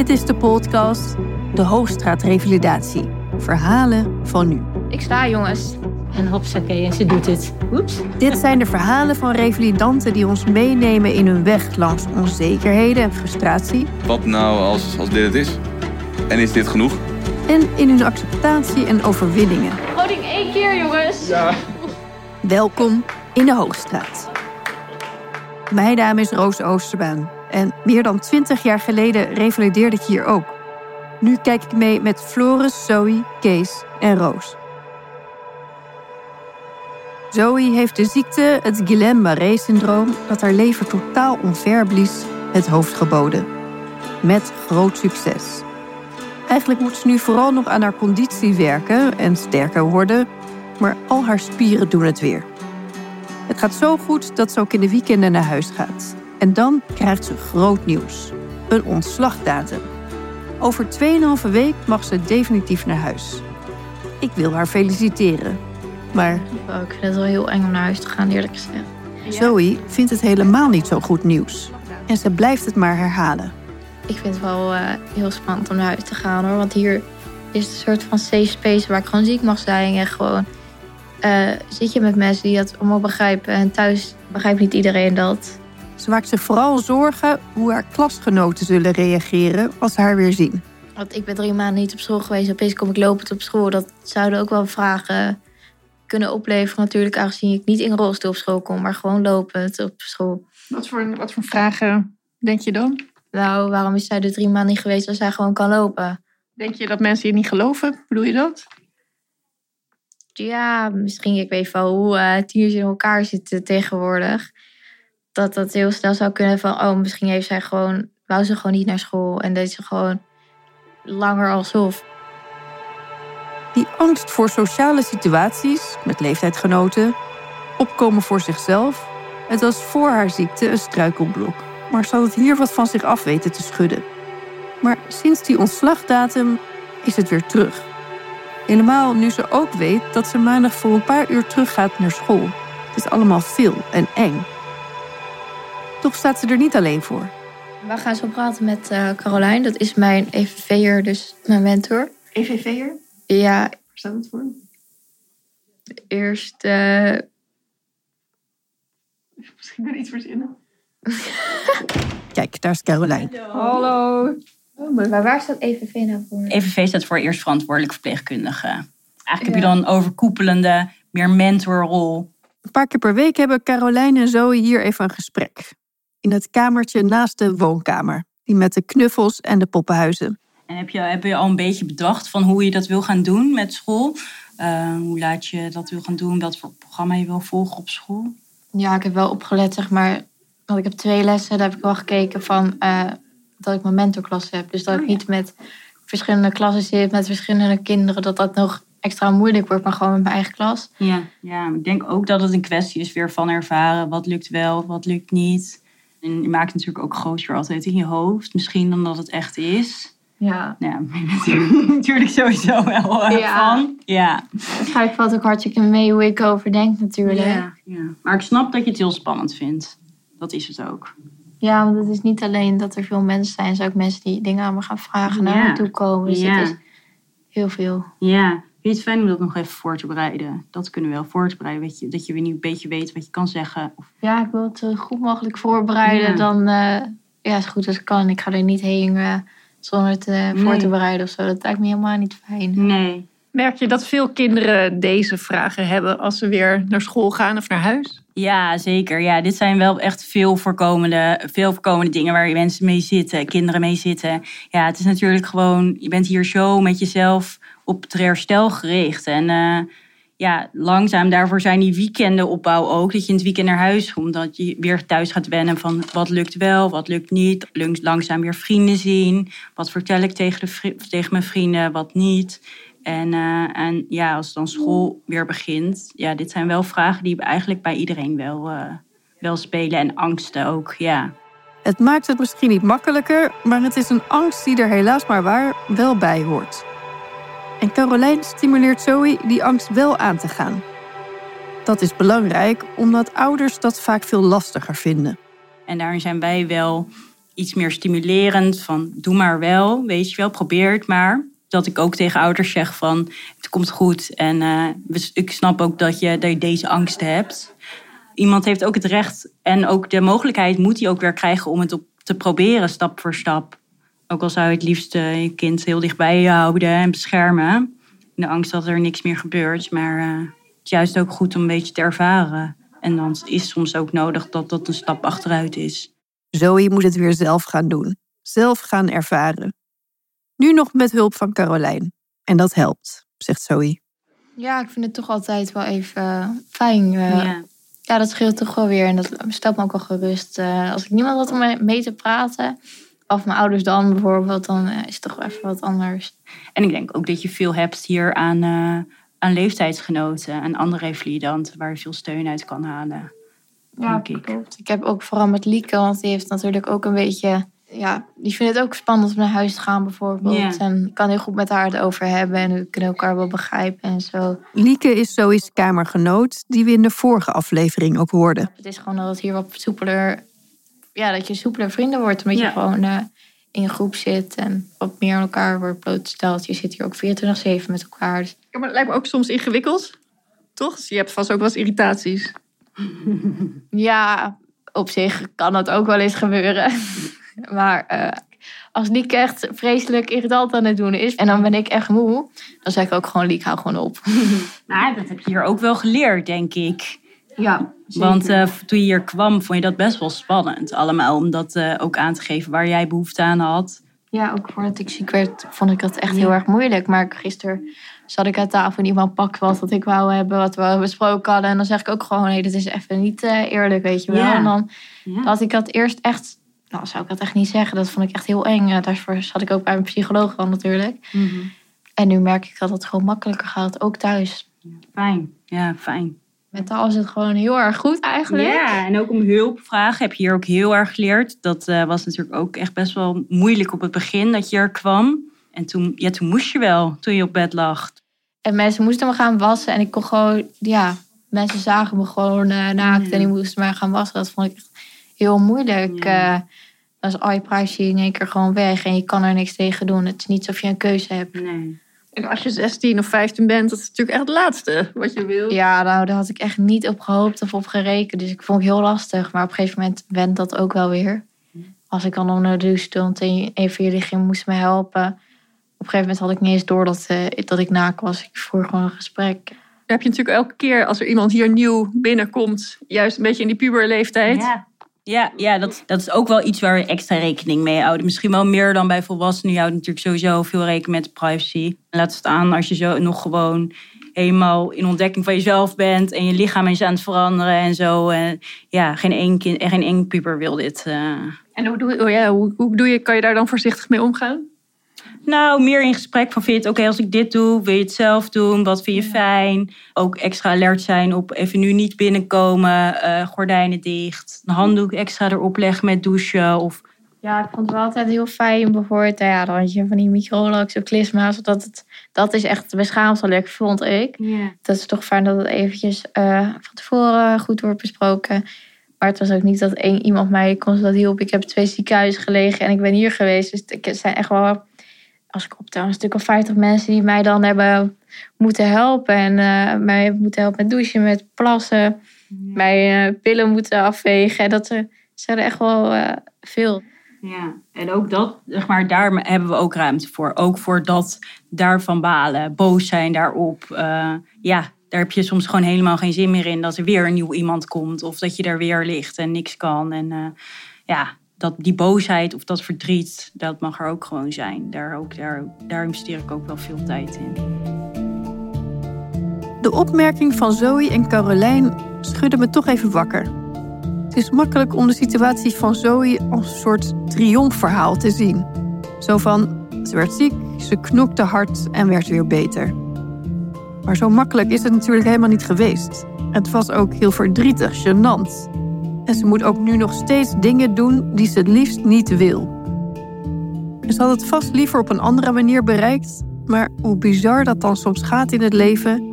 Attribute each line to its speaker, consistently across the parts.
Speaker 1: Dit is de podcast De Hoogstraat Revalidatie. Verhalen van nu.
Speaker 2: Ik sta, jongens. En hopsakee, en ze doet het. Oeps.
Speaker 1: Dit zijn de verhalen van revalidanten die ons meenemen in hun weg langs onzekerheden en frustratie.
Speaker 3: Wat nou als, als dit het is? En is dit genoeg?
Speaker 1: En in hun acceptatie en overwinningen.
Speaker 2: Houding één keer, jongens. Ja.
Speaker 1: Welkom in de Hoogstraat. Mijn naam is Roos Oosterbaan. En meer dan twintig jaar geleden revalideerde ik hier ook. Nu kijk ik mee met Floris, Zoe, Kees en Roos. Zoe heeft de ziekte, het Guillain-Barré-syndroom, dat haar leven totaal omverblies, het hoofd geboden. Met groot succes. Eigenlijk moet ze nu vooral nog aan haar conditie werken en sterker worden, maar al haar spieren doen het weer. Het gaat zo goed dat ze ook in de weekenden naar huis gaat. En dan krijgt ze groot nieuws: een ontslagdatum. Over 2,5 week mag ze definitief naar huis. Ik wil haar feliciteren. Maar
Speaker 2: Oh, ik vind het wel heel eng om naar huis te gaan, eerlijk gezegd.
Speaker 1: Zoe vindt het helemaal niet zo goed nieuws. En ze blijft het maar herhalen.
Speaker 2: Ik vind het wel eh, heel spannend om naar huis te gaan, hoor. Want hier is het een soort van safe space waar ik gewoon ziek mag zijn. En gewoon eh, zit je met mensen die dat allemaal begrijpen. En thuis begrijpt niet iedereen dat.
Speaker 1: Ze maakt zich vooral zorgen hoe haar klasgenoten zullen reageren als ze haar weer zien.
Speaker 2: Want ik ben drie maanden niet op school geweest. Opeens kom ik lopend op school. Dat zouden ook wel vragen kunnen opleveren natuurlijk. Aangezien ik niet in rolstoel op school kom, maar gewoon lopend op school.
Speaker 4: Wat voor, wat voor vragen denk je dan?
Speaker 2: Nou, waarom is zij er drie maanden niet geweest als zij gewoon kan lopen?
Speaker 4: Denk je dat mensen je niet geloven? Bedoel je dat?
Speaker 2: Ja, misschien, ik weet wel hoe uh, tieners in elkaar zitten tegenwoordig. Dat dat heel snel zou kunnen van, oh, misschien heeft zij gewoon, wou ze gewoon niet naar school. En deed ze gewoon langer alsof.
Speaker 1: Die angst voor sociale situaties met leeftijdsgenoten, opkomen voor zichzelf, het was voor haar ziekte een struikelblok. Maar ze had het hier wat van zich af weten te schudden. Maar sinds die ontslagdatum is het weer terug. Helemaal nu ze ook weet dat ze maandag voor een paar uur teruggaat naar school. Het is allemaal veel en eng. Toch staat ze er niet alleen voor.
Speaker 2: We gaan zo praten met uh, Carolijn. Dat is mijn EVV'er, dus mijn mentor.
Speaker 4: EVV'er?
Speaker 2: Ja,
Speaker 4: Waar staat het voor?
Speaker 2: eerst... eh,
Speaker 4: Misschien kan ik iets verzinnen.
Speaker 1: Kijk, daar is Caroline.
Speaker 4: Hallo.
Speaker 2: Oh, maar waar staat EVV nou voor?
Speaker 5: EVV staat voor eerst verantwoordelijk verpleegkundige. Eigenlijk heb je dan een overkoepelende, meer mentorrol.
Speaker 1: Een paar keer per week hebben Caroline en Zoe hier even een gesprek. In het kamertje naast de woonkamer. Die met de knuffels en de poppenhuizen.
Speaker 5: En heb je, heb je al een beetje bedacht van hoe je dat wil gaan doen met school? Eh, hoe laat je dat wil gaan doen? Wat voor programma je wil volgen op school?
Speaker 2: Ja, ik heb wel opgelet, zeg maar. Want ik heb twee lessen, daar heb ik wel gekeken van eh, dat ik mijn mentorklas heb. Dus dat ik niet met verschillende klassen zit, met verschillende kinderen, dat dat nog extra moeilijk wordt, maar gewoon met mijn eigen klas.
Speaker 5: Ja, ja, ik denk ook dat het een kwestie is weer van ervaren. Wat lukt wel, wat lukt niet. En je maakt het natuurlijk ook groter altijd in je hoofd. Misschien dan dat het echt is.
Speaker 2: Ja.
Speaker 5: Ja, natuurlijk, sowieso wel
Speaker 2: Ja.
Speaker 5: van. Ja.
Speaker 2: Het valt ook hartstikke mee hoe ik erover denk natuurlijk. Ja.
Speaker 5: Ja, ja. Maar ik snap dat je het heel spannend vindt. Dat is het ook.
Speaker 2: want het is niet alleen dat er veel mensen zijn, er zijn ook mensen die dingen aan me gaan vragen, naar
Speaker 5: Ja.
Speaker 2: me toe komen. Dus
Speaker 5: Ja.
Speaker 2: het is heel veel.
Speaker 5: Ja, vind je het fijn om dat nog even voor te bereiden? Dat kunnen we wel voor te bereiden. Weet je, dat je weer niet een beetje weet wat je kan zeggen. Of,
Speaker 2: Ja, ik wil het zo goed mogelijk voorbereiden.
Speaker 5: Ja.
Speaker 2: Dan eh, ja, zo goed als ik kan. Ik ga er niet heen eh, zonder het eh, voor te bereiden of zo. Dat lijkt me helemaal niet fijn.
Speaker 5: nee.
Speaker 4: Merk je dat veel kinderen deze vragen hebben als ze weer naar school gaan of naar huis?
Speaker 5: Ja, zeker. Ja, dit zijn wel echt veel voorkomende, veel voorkomende dingen waar mensen mee zitten, kinderen mee zitten. Ja, het is natuurlijk gewoon, je bent hier zo met jezelf op het herstel gericht. En eh, ja, langzaam daarvoor zijn die weekenden opbouw ook. Dat je in het weekend naar huis komt, dat je weer thuis gaat wennen van wat lukt wel, wat lukt niet. Langzaam weer vrienden zien. Wat vertel ik tegen, de, tegen mijn vrienden, wat niet. En, eh, en ja, als dan school weer begint, ja, dit zijn wel vragen die eigenlijk bij iedereen wel, eh, wel spelen. En angsten ook, ja.
Speaker 1: Het maakt het misschien niet makkelijker, maar het is een angst die er helaas maar waar wel bij hoort. En Caroline stimuleert Zoe die angst wel aan te gaan. Dat is belangrijk omdat ouders dat vaak veel lastiger vinden.
Speaker 5: En daarin zijn wij wel iets meer stimulerend. Van doe maar wel, weet je wel, probeer het maar. Dat ik ook tegen ouders zeg van het komt goed. En uh, ik snap ook dat je, dat je deze angst hebt. Iemand heeft ook het recht en ook de mogelijkheid moet hij ook weer krijgen om het op te proberen, stap voor stap. Ook al zou je het liefst uh, je kind heel dichtbij je houden en beschermen. In de angst dat er niks meer gebeurt. Maar uh, het is juist ook goed om een beetje te ervaren. En dan is soms ook nodig dat dat een stap achteruit is.
Speaker 1: Zoe moet het weer zelf gaan doen. Zelf gaan ervaren. Nu nog met hulp van Carolijn. En dat helpt, zegt Zoe.
Speaker 2: Ja, ik vind het toch altijd wel even uh, fijn. Uh, ja. ja. dat scheelt toch wel weer. En dat stelt me ook wel gerust. Uh, als ik niemand had om mee te praten, of mijn ouders dan bijvoorbeeld, dan is het toch wel even wat anders.
Speaker 5: En ik denk ook dat je veel hebt hier aan, aan leeftijdsgenoten en andere revalidanten waar je veel steun uit kan halen.
Speaker 2: Ja, ik. klopt. Ik heb ook vooral met Lieke, want die heeft natuurlijk ook een beetje... Ja, die vindt het ook spannend om naar huis te gaan bijvoorbeeld. En ik kan heel goed met haar het over hebben en we kunnen elkaar wel begrijpen en zo.
Speaker 1: Lieke is Zoe's kamergenoot, die we in de vorige aflevering ook hoorden.
Speaker 2: Het is gewoon dat het hier wat soepeler... Ja, dat je soepeler vrienden wordt, omdat ja. je gewoon uh, in een groep zit en wat meer aan elkaar wordt blootgesteld. Je zit hier ook 24-7 met elkaar. Dus...
Speaker 4: Ja, maar het lijkt me ook soms ingewikkeld, toch? Dus je hebt vast ook wel eens irritaties.
Speaker 2: Ja, op zich kan dat ook wel eens gebeuren. maar uh, als Liek echt vreselijk irritant aan het doen is en dan ben ik echt moe, dan zeg ik ook gewoon Liek, hou gewoon op.
Speaker 5: Maar dat heb je hier ook wel geleerd, denk ik.
Speaker 2: Ja,
Speaker 5: zeker. Want uh, toen je hier kwam, vond je dat best wel spannend. Allemaal om dat uh, ook aan te geven waar jij behoefte aan had.
Speaker 2: Ja, ook voordat ik ziek werd, vond ik dat echt heel erg moeilijk. Maar gisteren zat ik aan tafel en iemand pakt wat wat ik wou hebben, wat we besproken hadden. En dan zeg ik ook gewoon, hé, hey, dit is even niet uh, eerlijk, weet je wel. Ja. En dan ja. had ik dat eerst echt, nou zou ik dat echt niet zeggen. Dat vond ik echt heel eng. Daarvoor zat ik ook bij mijn psycholoog al natuurlijk. Mm -hmm. En nu merk ik dat het gewoon makkelijker gaat, ook thuis.
Speaker 5: Fijn, ja, fijn.
Speaker 2: Mentaal is het gewoon heel erg goed eigenlijk.
Speaker 5: Ja, en ook om hulp vragen heb je hier ook heel erg geleerd. Dat uh, was natuurlijk ook echt best wel moeilijk op het begin dat je er kwam. En toen, ja, toen moest je wel, toen je op bed lag.
Speaker 2: En mensen moesten me gaan wassen. En ik kon gewoon, ja, mensen zagen me gewoon uh, naakt. En die moesten mij gaan wassen. Dat vond ik echt heel moeilijk. Ja. Uh, dan is al je privacy in één keer gewoon weg. En je kan er niks tegen doen. Het is niet alsof je een keuze hebt.
Speaker 5: Nee.
Speaker 4: En als je 16 of 15 bent, dat is natuurlijk echt het laatste wat je wil.
Speaker 2: Ja, nou, daar had ik echt niet op gehoopt of op gerekend. Dus ik vond het heel lastig. Maar op een gegeven moment went dat ook wel weer. Als ik dan onder de douche stond en een van jullie ging, moest me helpen. Op een gegeven moment had ik niet eens door dat, uh, dat ik naak was. Ik voer gewoon een gesprek.
Speaker 4: Dan heb je natuurlijk elke keer als er iemand hier nieuw binnenkomt, juist een beetje in die puberleeftijd.
Speaker 5: Ja. Ja, ja dat, dat is ook wel iets waar we extra rekening mee houden. Misschien wel meer dan bij volwassenen. Je houdt natuurlijk sowieso veel rekening met privacy. Laat staan als je zo nog gewoon helemaal in ontdekking van jezelf bent en je lichaam is aan het veranderen en zo. En ja, geen één, kind, geen één puber wil dit. Uh...
Speaker 4: En hoe, doe, oh ja, hoe, hoe doe je, kan je daar dan voorzichtig mee omgaan?
Speaker 5: Nou, meer in gesprek van vind je het oké okay, als ik dit doe? Wil je het zelf doen? Wat vind je fijn? Ook extra alert zijn op even nu niet binnenkomen, uh, gordijnen dicht, een handdoek extra erop leggen met douchen of...
Speaker 2: Ja, ik vond het wel altijd heel fijn. Bijvoorbeeld, ja, dan had je van die microlax of klisma's. Dat, het, dat is echt beschaamdelijk, vond ik.
Speaker 5: Yeah.
Speaker 2: Dat is toch fijn dat het eventjes uh, van tevoren goed wordt besproken. Maar het was ook niet dat één iemand mij constant hielp. Ik heb twee ziekenhuizen gelegen en ik ben hier geweest. Dus het zijn echt wel als ik optel, een stuk of 50 mensen die mij dan hebben moeten helpen. En uh, mij hebben moeten helpen met douchen, met plassen. Ja. Mij uh, pillen moeten afwegen. Dat zijn er echt wel uh, veel.
Speaker 5: Ja, en ook dat, zeg maar, daar hebben we ook ruimte voor. Ook voor dat daarvan balen, boos zijn daarop. ja, daar heb je soms gewoon helemaal geen zin meer in dat er weer een nieuw iemand komt. Of dat je daar weer ligt en niks kan. En ja, dat die boosheid of dat verdriet, dat mag er ook gewoon zijn. Daar, ook, daar, investeer ik ook wel veel tijd in.
Speaker 1: De opmerking van Zoe en Carolijn schudde me toch even wakker. Het is makkelijk om de situatie van Zoe als een soort triomfverhaal te zien. Zo van, ze werd ziek, ze knokte hard en werd weer beter. Maar zo makkelijk is het natuurlijk helemaal niet geweest. Het was ook heel verdrietig, gênant en ze moet ook nu nog steeds dingen doen die ze het liefst niet wil. Ze had het vast liever op een andere manier bereikt, maar hoe bizar dat dan soms gaat in het leven,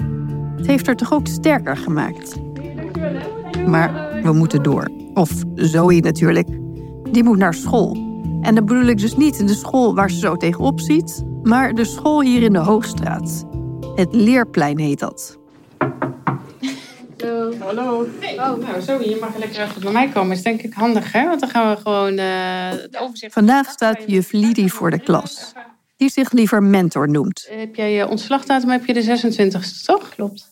Speaker 1: het heeft haar toch ook sterker gemaakt. Maar we moeten door. Of Zoe natuurlijk. Die moet naar school. En dan bedoel ik dus niet de school waar ze zo tegenop ziet, maar de school hier in de Hoogstraat. Het Leerplein heet dat.
Speaker 6: Hallo. Oh, nou, zo, je mag lekker even bij mij komen. is denk ik handig, hè? Want dan gaan we gewoon eh, het overzicht...
Speaker 1: Vandaag staat juf Lidie voor de klas, die zich liever mentor noemt.
Speaker 6: Heb jij je ontslagdatum heb je de 26e, toch?
Speaker 2: Klopt.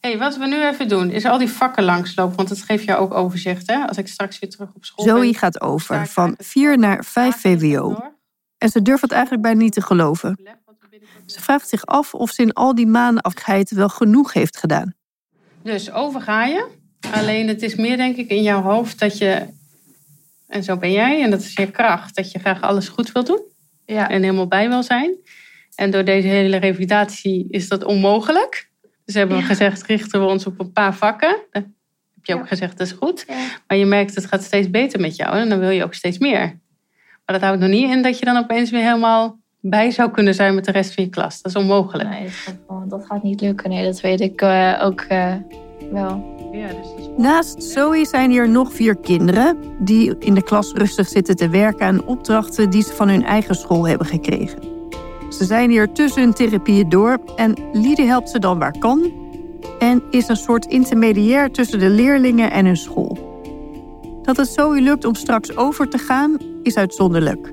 Speaker 6: hey, wat we nu even doen, is al die vakken langslopen. Want dat geeft jou ook overzicht, hè? Als ik straks weer terug op school
Speaker 1: Zoe
Speaker 6: ben.
Speaker 1: gaat over van 4 naar 5 VWO. En ze durft het eigenlijk bijna niet te geloven. Ze vraagt zich af of ze in al die maanden afscheid wel genoeg heeft gedaan.
Speaker 6: Dus over ga je. Alleen het is meer, denk ik, in jouw hoofd dat je... En zo ben jij, en dat is je kracht. Dat je graag alles goed wil doen.
Speaker 2: Ja.
Speaker 6: en helemaal bij wil zijn. En door deze hele revalidatie is dat onmogelijk. Dus hebben we gezegd, richten we ons op een paar vakken. Dat heb je ook gezegd, dat is goed. Maar je merkt, het gaat steeds beter met jou. En dan wil je ook steeds meer. Maar dat houdt nog niet in dat je dan opeens weer helemaal bij zou kunnen zijn met de rest van je klas. Dat is onmogelijk.
Speaker 2: Nee, dat gaat, gewoon- dat gaat niet lukken. Nee, dat weet ik eh, ook eh, wel.
Speaker 6: Ja, dus is
Speaker 1: Naast Zoe zijn hier nog vier kinderen die in de klas rustig zitten te werken aan opdrachten die ze van hun eigen school hebben gekregen. Ze zijn hier tussen hun therapieën door en Liede helpt ze dan waar kan en is een soort intermediair tussen de leerlingen en hun school. Dat het Zoe lukt om straks over te gaan is uitzonderlijk.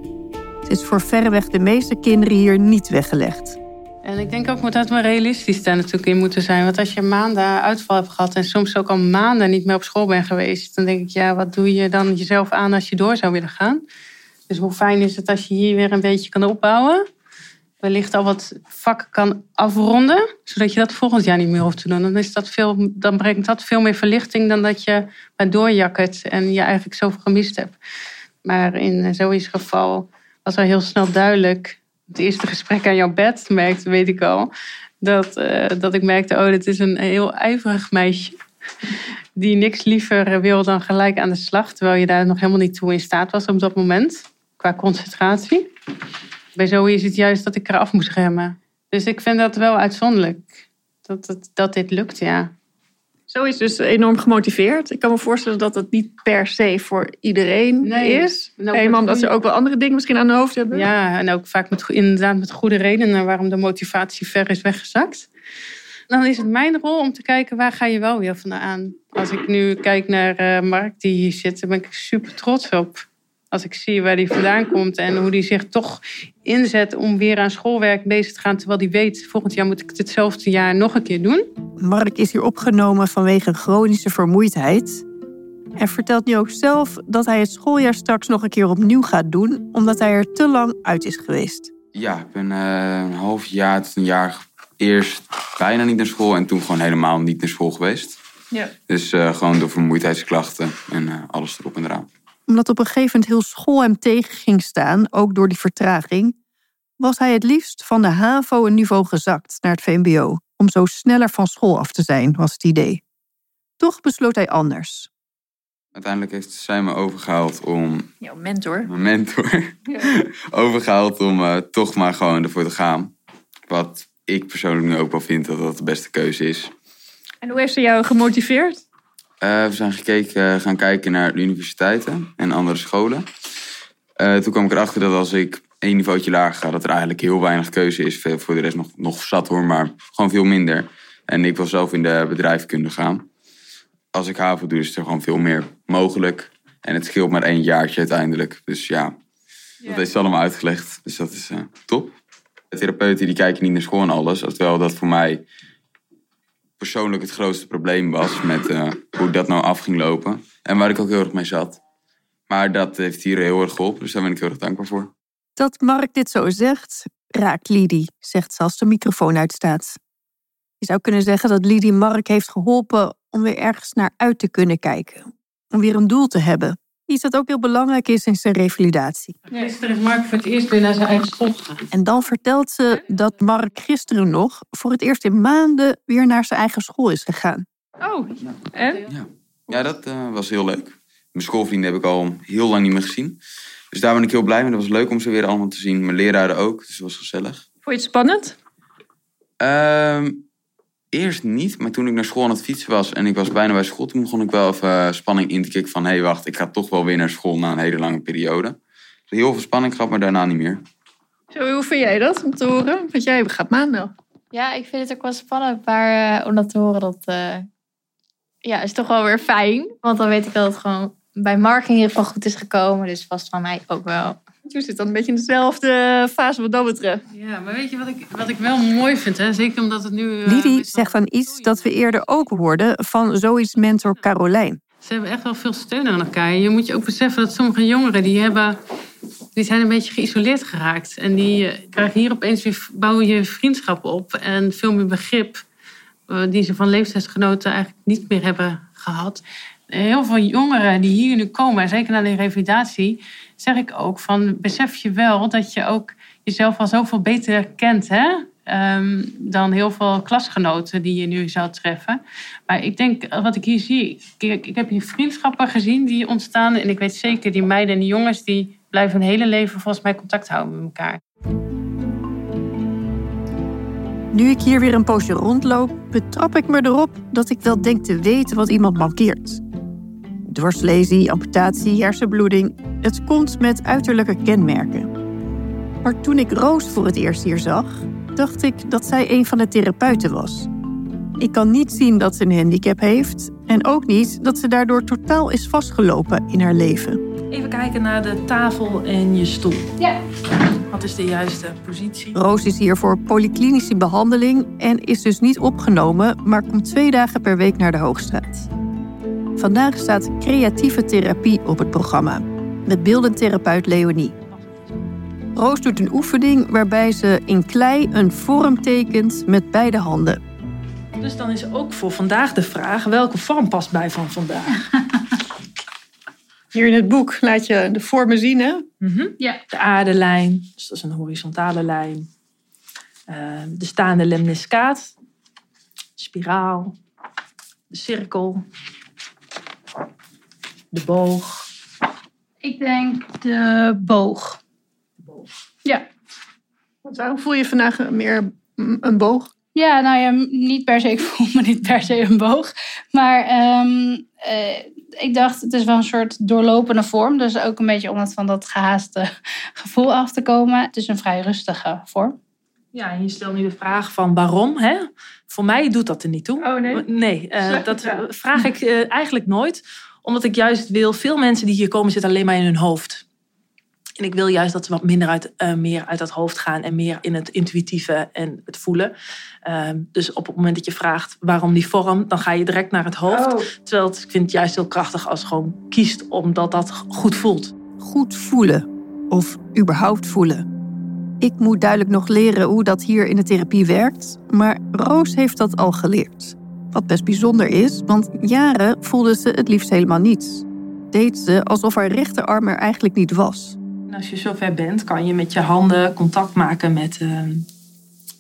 Speaker 1: Is voor verreweg de meeste kinderen hier niet weggelegd.
Speaker 6: En ik denk ook dat maar realistisch daar natuurlijk in moeten zijn. Want als je maanden uitval hebt gehad en soms ook al maanden niet meer op school bent geweest, dan denk ik, ja, wat doe je dan jezelf aan als je door zou willen gaan? Dus hoe fijn is het als je hier weer een beetje kan opbouwen? Wellicht al wat vakken kan afronden, zodat je dat volgend jaar niet meer hoeft te doen. Dan, is dat veel, dan brengt dat veel meer verlichting dan dat je maar doorjakkert en je eigenlijk zoveel gemist hebt. Maar in Zoe's geval was al heel snel duidelijk het eerste gesprek aan jouw bed merkte, weet ik al. Dat, eh, dat ik merkte, oh, dit is een heel ijverig meisje. Die niks liever wil dan gelijk aan de slag. Terwijl je daar nog helemaal niet toe in staat was op dat moment. Qua concentratie. Bij Zoe is het juist dat ik eraf moest remmen. Dus ik vind dat wel uitzonderlijk. Dat, het, dat dit lukt, ja.
Speaker 4: Zo is dus enorm gemotiveerd. Ik kan me voorstellen dat het niet per se voor iedereen
Speaker 6: Nee.
Speaker 4: is. Helemaal omdat ze ook wel andere dingen misschien aan hun hoofd hebben.
Speaker 6: Ja, en ook vaak met, inderdaad met goede redenen waarom de motivatie ver is weggezakt. Dan is het mijn rol om te kijken waar ga je wel weer vandaan. Als ik nu kijk naar eh, Mark die hier zit, daar ben ik super trots op. Als ik zie waar die vandaan komt en hoe die zich toch inzet om weer aan schoolwerk bezig te gaan. Terwijl die weet, volgend jaar moet ik het hetzelfde jaar nog een keer doen.
Speaker 1: Mark is hier opgenomen vanwege chronische vermoeidheid. En vertelt nu ook zelf dat hij het schooljaar straks nog een keer opnieuw gaat doen, omdat hij er te lang uit is geweest.
Speaker 7: Ja, ik ben eh, een half jaar tot een jaar eerst bijna niet naar school en toen gewoon helemaal niet naar school geweest.
Speaker 4: Ja.
Speaker 7: Dus eh, gewoon door vermoeidheidsklachten en eh, alles erop en eraan.
Speaker 1: Omdat op een gegeven moment heel school hem tegen ging staan, ook door die vertraging, was hij het liefst van de HAVO een niveau gezakt naar het VMBO, om zo sneller van school af te zijn, was het idee. Toch besloot hij anders.
Speaker 7: Uiteindelijk heeft zij me overgehaald om,
Speaker 4: Jouw mentor.
Speaker 7: mijn mentor, overgehaald om eh, toch maar gewoon ervoor te gaan. Wat ik persoonlijk nu ook wel vind dat dat de beste keuze is.
Speaker 4: En hoe heeft ze jou gemotiveerd?
Speaker 7: Eh, we zijn gekeken, gaan kijken naar de universiteiten en andere scholen. Eh, toen kwam ik erachter dat als ik één niveautje lager ga, dat er eigenlijk heel weinig keuze is. Voor de rest nog, nog zat hoor, maar gewoon veel minder. En ik wil zelf in de bedrijfskunde gaan. Als ik HAVO doe, is er gewoon veel meer mogelijk. En het scheelt maar één jaartje uiteindelijk. Dus ja, dat is allemaal uitgelegd. Dus dat is eh, top. De therapeuten die kijken niet naar school en alles. Terwijl dat voor mij persoonlijk het grootste probleem was met eh, hoe dat nou af ging lopen. En waar ik ook heel erg mee zat. Maar dat heeft hier heel erg geholpen, dus daar ben ik heel erg dankbaar voor.
Speaker 1: Dat Mark dit zo zegt, raakt Lidie, zegt ze als de microfoon uitstaat. Je zou kunnen zeggen dat Lidie Mark heeft geholpen om weer ergens naar uit te kunnen kijken. Om weer een doel te hebben. Iets dat ook heel belangrijk is in zijn revalidatie.
Speaker 6: Gisteren is Mark voor het eerst weer naar zijn eigen school gegaan.
Speaker 1: En dan vertelt ze dat Mark gisteren nog voor het eerst in maanden weer naar zijn eigen school is gegaan.
Speaker 4: Oh, en?
Speaker 7: Ja, ja dat eh, was heel leuk. Mijn schoolvrienden heb ik al heel lang niet meer gezien. Dus daar ben ik heel blij mee. Dat was leuk om ze weer allemaal te zien. Mijn leraren ook, dus dat was gezellig.
Speaker 4: Vond je het spannend?
Speaker 7: Ehm, eerst niet, maar toen ik naar school aan het fietsen was en ik was bijna bij school, toen begon ik wel even eh, spanning in te kicken van hé, hey, wacht, ik ga toch wel weer naar school na een hele lange periode. Heel veel spanning gehad, maar daarna niet meer.
Speaker 4: Zo, hoe vind jij dat om te horen? Want jij gaat maandag.
Speaker 2: Ja, ik vind het ook wel spannend, maar eh, om dat te horen, dat eh, ja, is toch wel weer fijn. Want dan weet ik dat het gewoon bij Mark in ieder geval goed is gekomen. Dus vast van mij ook wel.
Speaker 4: Je zit dan een beetje in dezelfde fase wat dat betreft.
Speaker 6: Ja, maar weet je wat ik, wat ik wel mooi vind? Hè? Zeker omdat het nu... eh,
Speaker 1: Lidie zegt dan iets dat we eerder ook hoorden van zoiets mentor Carolijn.
Speaker 6: Ze hebben echt wel veel steun aan elkaar. Je moet je ook beseffen dat sommige jongeren die hebben, die zijn een beetje geïsoleerd geraakt. En die eh, krijgen hier opeens weer bouwen je vriendschappen op en veel meer begrip. eh, die ze van leeftijdsgenoten eigenlijk niet meer hebben gehad. Heel veel jongeren die hier nu komen, en zeker na de revalidatie, zeg ik ook van besef je wel dat je ook jezelf al zoveel beter kent, hè? Ehm, dan heel veel klasgenoten die je nu zou treffen. Maar ik denk, eh, wat ik hier zie, ik, ik heb hier vriendschappen gezien die ontstaan. En ik weet zeker, die meiden en die jongens, die blijven hun hele leven volgens mij contact houden met elkaar.
Speaker 1: Nu ik hier weer een poosje rondloop, betrap ik me erop dat ik wel denk te weten wat iemand mankeert. Dwarslesie, amputatie, hersenbloeding. Het komt met uiterlijke kenmerken. Maar toen ik Roos voor het eerst hier zag, dacht ik dat zij een van de therapeuten was. Ik kan niet zien dat ze een handicap heeft en ook niet dat ze daardoor totaal is vastgelopen in haar leven.
Speaker 8: Even kijken naar de tafel en je stoel.
Speaker 2: Ja.
Speaker 8: Wat is de juiste positie?
Speaker 1: Roos is hier voor polyklinische behandeling en is dus niet opgenomen, maar komt twee dagen per week naar de Hoogstraat. Vandaag staat creatieve therapie op het programma met beeldend therapeut Leonie. Roos doet een oefening waarbij ze in klei een vorm tekent met beide handen.
Speaker 8: Dus dan is ook voor vandaag de vraag: welke vorm past bij van vandaag?
Speaker 4: Hier in het boek laat je de vormen zien, hè?
Speaker 8: Mhm.
Speaker 2: Ja.
Speaker 8: De aardelijn, dus dat is een horizontale lijn. Eh, de staande lemniscaat, spiraal, de cirkel, de boog.
Speaker 9: Ik denk de boog. Ja.
Speaker 4: Want waarom voel je vandaag meer een boog?
Speaker 9: Ja, nou ja, niet per se, ik voel me niet per se een boog. Maar ehm, eh, ik dacht, het is wel een soort doorlopende vorm. Dus ook een beetje om het van dat gehaaste gevoel af te komen. Het is een vrij rustige vorm.
Speaker 8: Ja, en je stelt nu de vraag van waarom, hè? Voor mij doet dat er niet toe.
Speaker 4: Oh nee.
Speaker 8: Nee, eh, dat
Speaker 4: vraag.
Speaker 8: vraag ik eh, eigenlijk nooit. Omdat ik juist wil, veel mensen die hier komen zitten alleen maar in hun hoofd. En ik wil juist dat ze wat minder uit, eh, meer uit dat hoofd gaan en meer in het intuïtieve en het voelen. Ehm, dus op het moment dat je vraagt waarom die vorm, dan ga je direct naar het hoofd. Terwijl het, ik vind het juist heel krachtig als je gewoon kiest omdat dat goed voelt.
Speaker 1: Goed voelen of überhaupt voelen. Ik moet duidelijk nog leren hoe dat hier in de therapie werkt, maar Roos heeft dat al geleerd. Wat best bijzonder is, want jaren voelde ze het liefst helemaal niets. Deed ze alsof haar rechterarm er eigenlijk niet was.
Speaker 8: En als je zover bent, kan je met je handen contact maken met, eh,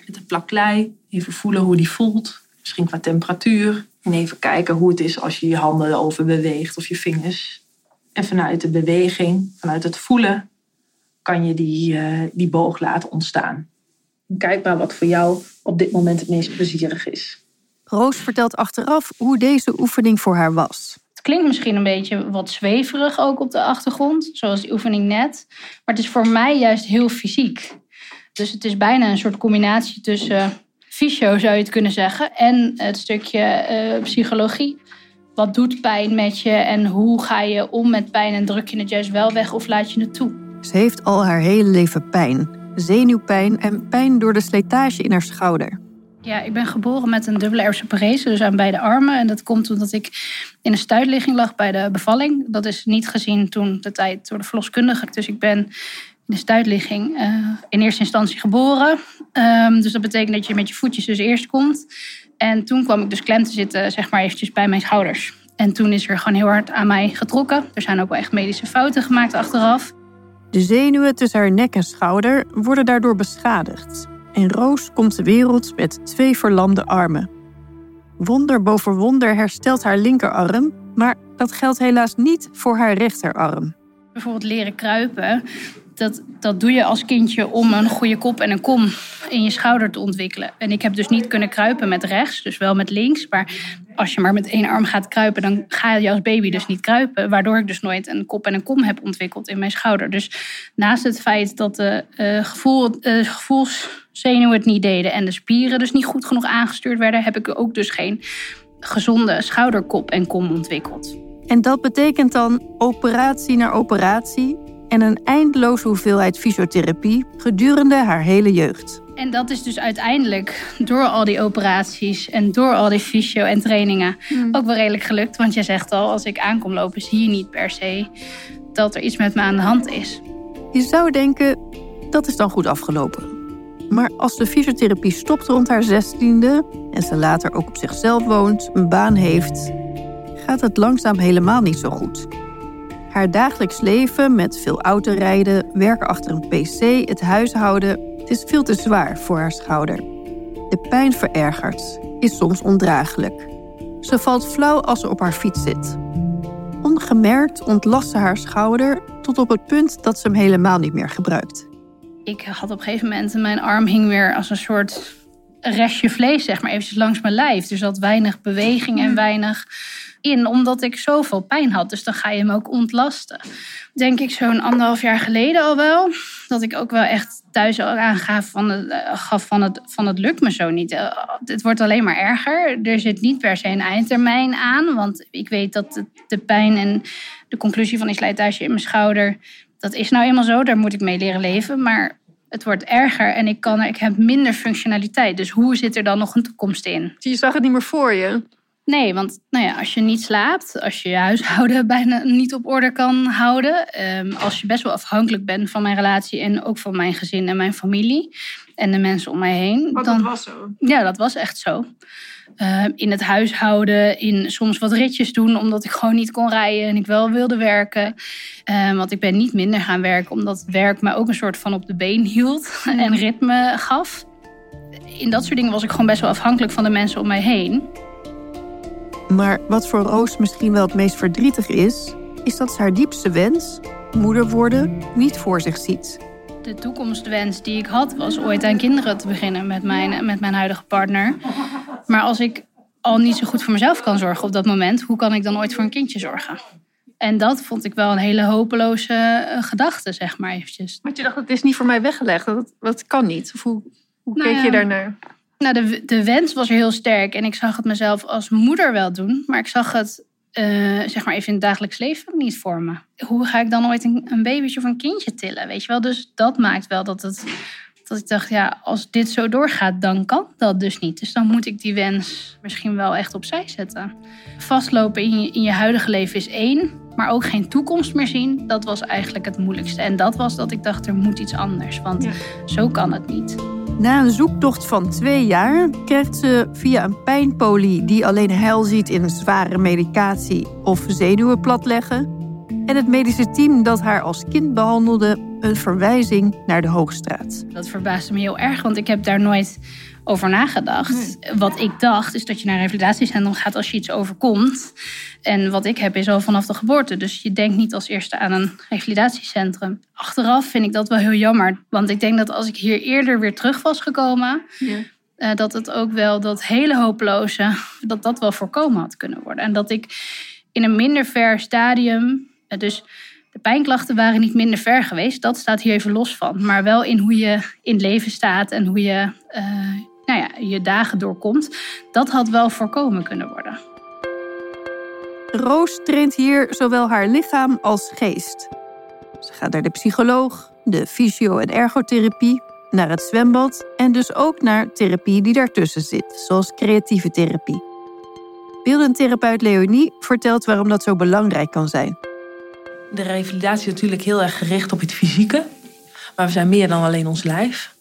Speaker 8: met de plaklei. Even voelen hoe die voelt. Misschien qua temperatuur. En even kijken hoe het is als je je handen erover beweegt of je vingers. En vanuit de beweging, vanuit het voelen, kan je die, eh, die boog laten ontstaan. Kijk maar wat voor jou op dit moment het meest plezierig is.
Speaker 1: Roos vertelt achteraf hoe deze oefening voor haar was.
Speaker 9: Het klinkt misschien een beetje wat zweverig ook op de achtergrond, zoals die oefening net. Maar het is voor mij juist heel fysiek. Dus het is bijna een soort combinatie tussen fysio, zou je het kunnen zeggen, en het stukje eh, psychologie. Wat doet pijn met je en hoe ga je om met pijn en druk je het juist wel weg of laat je het toe?
Speaker 1: Ze heeft al haar hele leven pijn. Zenuwpijn en pijn door de slijtage in haar schouder.
Speaker 9: Ja, ik ben geboren met een dubbele erfse parese, dus aan beide armen. En dat komt omdat ik in een stuitligging lag bij de bevalling. Dat is niet gezien toen de tijd door de verloskundige. Dus ik ben in de stuitligging eh, in eerste instantie geboren. Ehm, dus dat betekent dat je met je voetjes dus eerst komt. En toen kwam ik dus klem te zitten, zeg maar eventjes bij mijn schouders. En toen is er gewoon heel hard aan mij getrokken. Er zijn ook wel echt medische fouten gemaakt achteraf.
Speaker 1: De zenuwen tussen haar nek en schouder worden daardoor beschadigd. En Roos komt de wereld met twee verlamde armen. Wonder boven wonder herstelt haar linkerarm, maar dat geldt helaas niet voor haar rechterarm.
Speaker 9: bijvoorbeeld leren kruipen. dat, dat doe je als kindje om een goede kop en een kom in je schouder te ontwikkelen. En ik heb dus niet kunnen kruipen met rechts, dus wel met links. Maar als je maar met één arm gaat kruipen, dan ga je als baby dus niet kruipen. Waardoor ik dus nooit een kop en een kom heb ontwikkeld in mijn schouder. Dus naast het feit dat de uh, gevoel, uh, gevoelszenuwen het niet deden en de spieren dus niet goed genoeg aangestuurd werden, heb ik ook dus geen gezonde schouderkop en kom ontwikkeld.
Speaker 1: En dat betekent dan operatie naar operatie en een eindeloze hoeveelheid fysiotherapie gedurende haar hele jeugd.
Speaker 9: En dat is dus uiteindelijk door al die operaties en door al die fysio en trainingen hmm. ook wel redelijk gelukt. Want je zegt al, als ik aankom lopen, zie je niet per se dat er iets met me aan de hand is.
Speaker 1: Je zou denken, dat is dan goed afgelopen. Maar als de fysiotherapie stopt rond haar zestiende en ze later ook op zichzelf woont, een baan heeft, gaat het langzaam helemaal niet zo goed. Haar dagelijks leven met veel autorijden, werken achter een pc, het huishouden, het is veel te zwaar voor haar schouder. De pijn verergert, is soms ondraaglijk. Ze valt flauw als ze op haar fiets zit. Ongemerkt ontlast ze haar schouder tot op het punt dat ze hem helemaal niet meer gebruikt.
Speaker 9: Ik had op een gegeven moment, mijn arm hing weer als een soort restje vlees, zeg maar, eventjes langs mijn lijf. Dus dat weinig beweging en weinig in, omdat ik zoveel pijn had. Dus dan ga je hem ook ontlasten. Denk ik zo'n anderhalf jaar geleden al wel. Dat ik ook wel echt thuis aangaf van het, eh, gaf van het, van het lukt me zo niet. Uh, het wordt alleen maar erger. Er zit niet per se een eindtermijn aan. Want ik weet dat de, de pijn en de conclusie van die slijtage in mijn schouder... dat is nou eenmaal zo, daar moet ik mee leren leven. Maar het wordt erger en ik, kan, ik heb minder functionaliteit. Dus hoe zit er dan nog een toekomst in?
Speaker 4: Je zag het niet meer voor je?
Speaker 9: Nee, want nou ja, als je niet slaapt, als je je huishouden bijna niet op orde kan houden, ehm, als je best wel afhankelijk bent van mijn relatie en ook van mijn gezin en mijn familie en de mensen om mij heen.
Speaker 4: dan, dat was zo?
Speaker 9: Ja, dat was echt zo. Ehm, in het huishouden, in soms wat ritjes doen omdat ik gewoon niet kon rijden en ik wel wilde werken. Ehm, want ik ben niet minder gaan werken omdat werk me ook een soort van op de been hield en ritme gaf. In dat soort dingen was ik gewoon best wel afhankelijk van de mensen om mij heen.
Speaker 1: Maar wat voor Roos misschien wel het meest verdrietig is, is dat ze haar diepste wens, moeder worden, niet voor zich ziet.
Speaker 9: De toekomstwens die ik had was ooit aan kinderen te beginnen met mijn, met mijn huidige partner. Maar als ik al niet zo goed voor mezelf kan zorgen op dat moment, hoe kan ik dan ooit voor een kindje zorgen? En dat vond ik wel een hele hopeloze eh, gedachte, zeg maar eventjes.
Speaker 4: Want je dacht, het is niet voor mij weggelegd, dat, dat kan niet. Of hoe, hoe nou keek je daarnaar?
Speaker 9: Nou, de, de wens was er heel sterk en ik zag het mezelf als moeder wel doen, maar ik zag het uh, zeg maar even in het dagelijks leven niet voor me. Hoe ga ik dan ooit een, een babytje of een kindje tillen, weet je wel? Dus dat maakt wel dat het dat ik dacht, ja, als dit zo doorgaat, dan kan dat dus niet. Dus dan moet ik die wens misschien wel echt opzij zetten. Vastlopen in je, in je huidige leven is één, maar ook geen toekomst meer zien, dat was eigenlijk het moeilijkste. En dat was dat ik dacht, er moet iets anders, want zo kan het niet.
Speaker 1: Na een zoektocht van twee jaar krijgt ze via een pijnpolie die alleen heil ziet in zware medicatie of zenuwen platleggen. En het medische team dat haar als kind behandelde een verwijzing naar de Hoogstraat.
Speaker 9: Dat verbaasde me heel erg, want ik heb daar nooit over nagedacht. Wat ik dacht is dat je naar een revalidatiecentrum gaat als je iets overkomt. En wat ik heb is al vanaf de geboorte. Dus je denkt niet als eerste aan een revalidatiecentrum. Achteraf vind ik dat wel heel jammer. Want ik denk dat als ik hier eerder weer terug was gekomen... Ja. Uh, dat het ook wel dat hele hopeloze... dat dat wel voorkomen had kunnen worden. En dat ik in een minder ver stadium... Uh, dus de pijnklachten waren niet minder ver geweest. Dat staat hier even los van. Maar wel in hoe je in leven staat en hoe je uh, nou ja, je dagen doorkomt. Dat had wel voorkomen kunnen worden.
Speaker 1: Roos traint hier zowel haar lichaam als geest. Ze gaat naar de psycholoog, de fysio- en ergotherapie, naar het zwembad en dus ook naar therapie die daartussen zit, zoals creatieve therapie. Beeldend therapeut Leonie vertelt waarom dat zo belangrijk kan zijn.
Speaker 8: De revalidatie is natuurlijk heel erg gericht op het fysieke. Maar we zijn meer dan alleen ons lijf.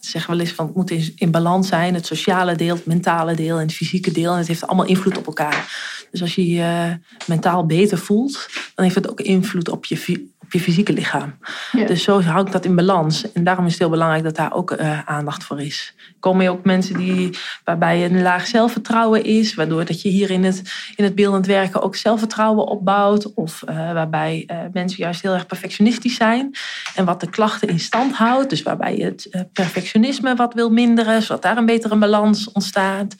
Speaker 8: Ze zeggen wel eens van het moet in balans zijn. Het sociale deel, het mentale deel en het fysieke deel. En het heeft allemaal invloed op elkaar. Dus als je je mentaal beter voelt, dan heeft het ook invloed op je, op je fysieke lichaam. Dus zo ik dat in balans. En daarom is het heel belangrijk dat daar ook uh, aandacht voor is. Komen ook mensen die, waarbij een laag zelfvertrouwen is, waardoor dat je hier in het, in het beeldend werken ook zelfvertrouwen opbouwt. Of uh, waarbij uh, mensen juist heel erg perfectionistisch zijn. En wat de klachten in stand houdt. Dus waarbij je het perfectionisme wat wil minderen, zodat daar een betere balans ontstaat.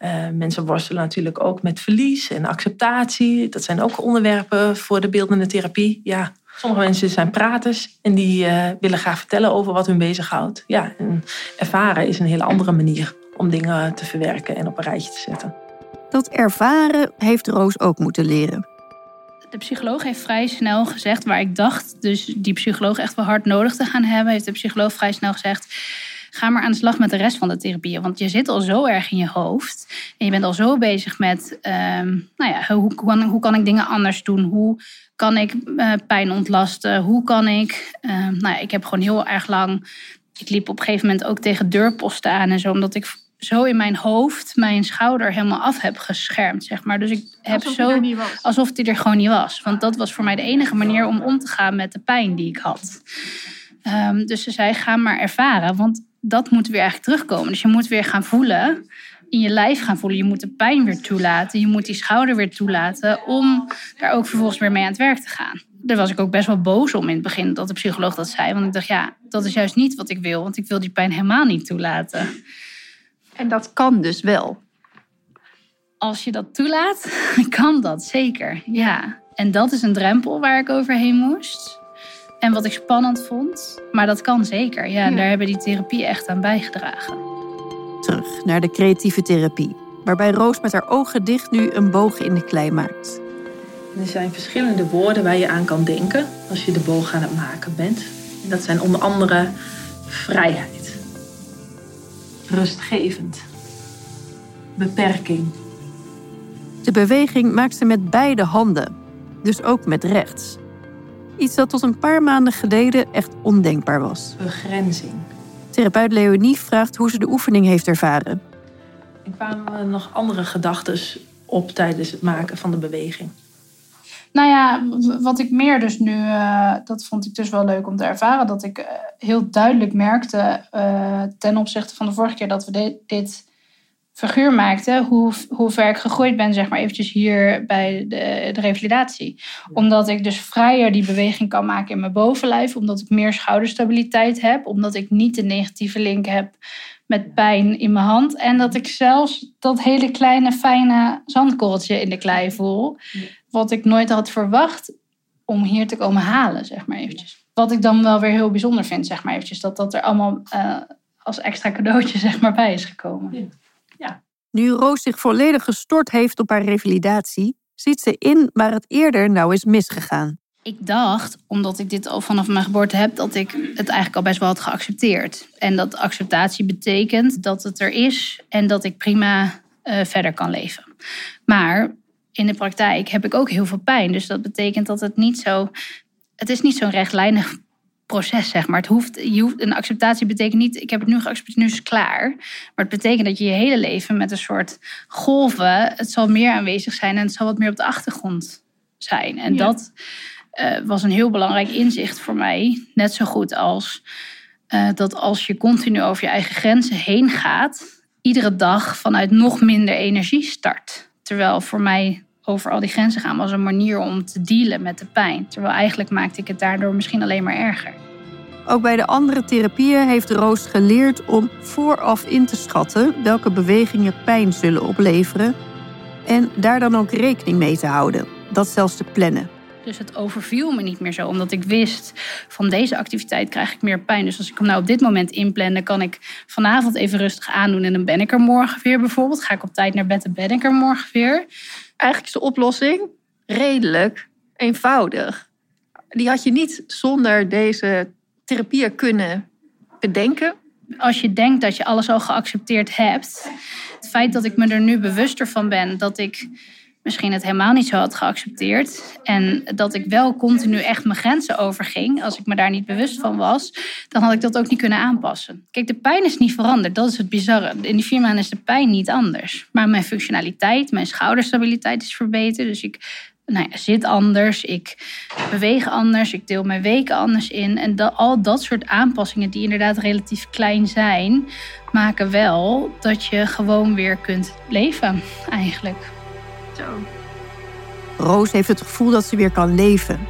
Speaker 8: Uh, mensen worstelen natuurlijk ook met verlies en acceptatie. Dat zijn ook onderwerpen voor de beeldende therapie. Ja, sommige mensen zijn praters en die uh, willen graag vertellen over wat hun bezighoudt. Ja, en ervaren is een hele andere manier om dingen te verwerken en op een rijtje te zetten.
Speaker 1: Dat ervaren heeft Roos ook moeten leren.
Speaker 9: De psycholoog heeft vrij snel gezegd, waar ik dacht dus die psycholoog echt wel hard nodig te gaan hebben, heeft de psycholoog vrij snel gezegd ga maar aan de slag met de rest van de therapieën. Want je zit al zo erg in je hoofd. En je bent al zo bezig met, um, nou ja, hoe, kan, hoe kan ik dingen anders doen? Hoe kan ik uh, pijn ontlasten? Hoe kan ik, uh, nou ja, ik heb gewoon heel erg lang, ik liep op een gegeven moment ook tegen deurposten aan en zo, omdat ik zo in mijn hoofd mijn schouder helemaal af heb geschermd, zeg maar. Dus ik heb
Speaker 4: alsof
Speaker 9: zo alsof die er gewoon niet was. Want dat was voor mij de enige manier om om te gaan met de pijn die ik had. Um, dus ze zei: ga maar ervaren, want dat moet weer eigenlijk terugkomen. Dus je moet weer gaan voelen, in je lijf gaan voelen. Je moet de pijn weer toelaten. Je moet die schouder weer toelaten om daar ook vervolgens weer mee aan het werk te gaan. Daar was ik ook best wel boos om in het begin dat de psycholoog dat zei. Want ik dacht, ja, dat is juist niet wat ik wil. Want ik wil die pijn helemaal niet toelaten.
Speaker 1: En dat kan dus wel.
Speaker 9: Als je dat toelaat, kan dat zeker. Ja. En dat is een drempel waar ik overheen moest. En wat ik spannend vond. Maar dat kan zeker. Ja, en daar hebben die therapieën echt aan bijgedragen.
Speaker 1: Terug naar de creatieve therapie. Waarbij Roos met haar ogen dicht nu een boog in de klei maakt.
Speaker 8: Er zijn verschillende woorden waar je aan kan denken als je de boog aan het maken bent. En dat zijn onder andere vrijheid, rustgevend, beperking.
Speaker 1: De beweging maakt ze met beide handen, dus ook met rechts. Iets dat tot een paar maanden geleden echt ondenkbaar was.
Speaker 8: Begrenzing.
Speaker 1: Therapeut Leonie vraagt hoe ze de oefening heeft ervaren.
Speaker 8: Er kwamen nog andere gedachten op tijdens het maken van de beweging.
Speaker 9: Nou ja, wat ik meer dus nu, uh, dat vond ik dus wel leuk om te ervaren, dat ik uh, heel duidelijk merkte uh, ten opzichte van de vorige keer dat we de, dit figuur maakten, hoe, hoe ver ik gegroeid ben, zeg maar eventjes hier bij de, de revalidatie. Omdat ik dus vrijer die beweging kan maken in mijn bovenlijf, omdat ik meer schouderstabiliteit heb, omdat ik niet de negatieve link heb met pijn in mijn hand. En dat ik zelfs dat hele kleine fijne zandkorreltje in de klei voel, wat ik nooit had verwacht om hier te komen halen, zeg maar eventjes. Wat ik dan wel weer heel bijzonder vind, zeg maar eventjes, dat dat er allemaal uh, als extra cadeautje zeg maar bij is gekomen.
Speaker 1: Nu Roos zich volledig gestort heeft op haar revalidatie, ziet ze in waar het eerder nou is misgegaan.
Speaker 9: Ik dacht, omdat ik dit al vanaf mijn geboorte heb, dat ik het eigenlijk al best wel had geaccepteerd. En dat acceptatie betekent dat het er is en dat ik prima uh, verder kan leven. Maar in de praktijk heb ik ook heel veel pijn. Dus dat betekent dat het niet zo. Het is niet zo'n rechtlijnig proces, zeg maar. Het hoeft, je hoeft, een acceptatie betekent niet, ik heb het nu geaccepteerd, nu is het klaar. Maar het betekent dat je je hele leven met een soort golven, het zal meer aanwezig zijn en het zal wat meer op de achtergrond zijn. En ja. dat uh, was een heel belangrijk inzicht voor mij. Net zo goed als uh, dat als je continu over je eigen grenzen heen gaat, iedere dag vanuit nog minder energie start. Terwijl voor mij over al die grenzen gaan was een manier om te dealen met de pijn. Terwijl eigenlijk maakte ik het daardoor misschien alleen maar erger.
Speaker 1: Ook bij de andere therapieën heeft Roos geleerd om vooraf in te schatten welke bewegingen pijn zullen opleveren. En daar dan ook rekening mee te houden. Dat zelfs te plannen.
Speaker 9: Dus het overviel me niet meer zo, omdat ik wist van deze activiteit krijg ik meer pijn. Dus als ik hem nou op dit moment inplan, dan kan ik vanavond even rustig aandoen en dan ben ik er morgen weer bijvoorbeeld. Ga ik op tijd naar bed en ben ik er morgen weer.
Speaker 1: Eigenlijk is de oplossing redelijk eenvoudig. Die had je niet zonder deze therapieën kunnen bedenken.
Speaker 9: Als je denkt dat je alles al geaccepteerd hebt, het feit dat ik me er nu bewuster van ben dat ik misschien het helemaal niet zo had geaccepteerd. En dat ik wel continu echt mijn grenzen overging. Als ik me daar niet bewust van was, dan had ik dat ook niet kunnen aanpassen. Kijk, de pijn is niet veranderd. Dat is het bizarre. In die vier maanden is de pijn niet anders. Maar mijn functionaliteit, mijn schouderstabiliteit is verbeterd. Dus ik nou ja, zit anders, ik beweeg anders, ik deel mijn weken anders in. En al dat soort aanpassingen, die inderdaad relatief klein zijn, maken wel dat je gewoon weer kunt leven, eigenlijk.
Speaker 2: Zo.
Speaker 1: Roos heeft het gevoel dat ze weer kan leven.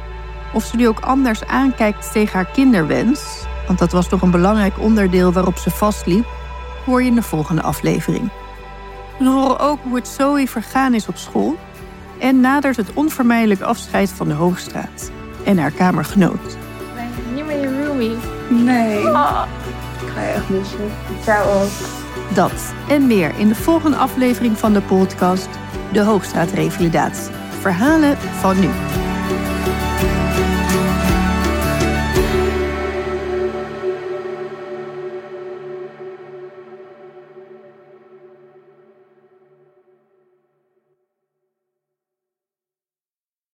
Speaker 1: Of ze nu ook anders aankijkt tegen haar kinderwens, want dat was toch een belangrijk onderdeel waarop ze vastliep, hoor je in de volgende aflevering. We horen ook hoe het Zoe vergaan is op school en nadert het onvermijdelijk afscheid van de Hoogstraat en haar kamergenoot.
Speaker 2: Niet meer je roomie.
Speaker 4: Nee.
Speaker 2: Oh, ik ga je echt missen. Jou ook.
Speaker 1: Dat en meer in de volgende aflevering van de podcast De Hoogstraat Revalidatie. Verhalen van nu.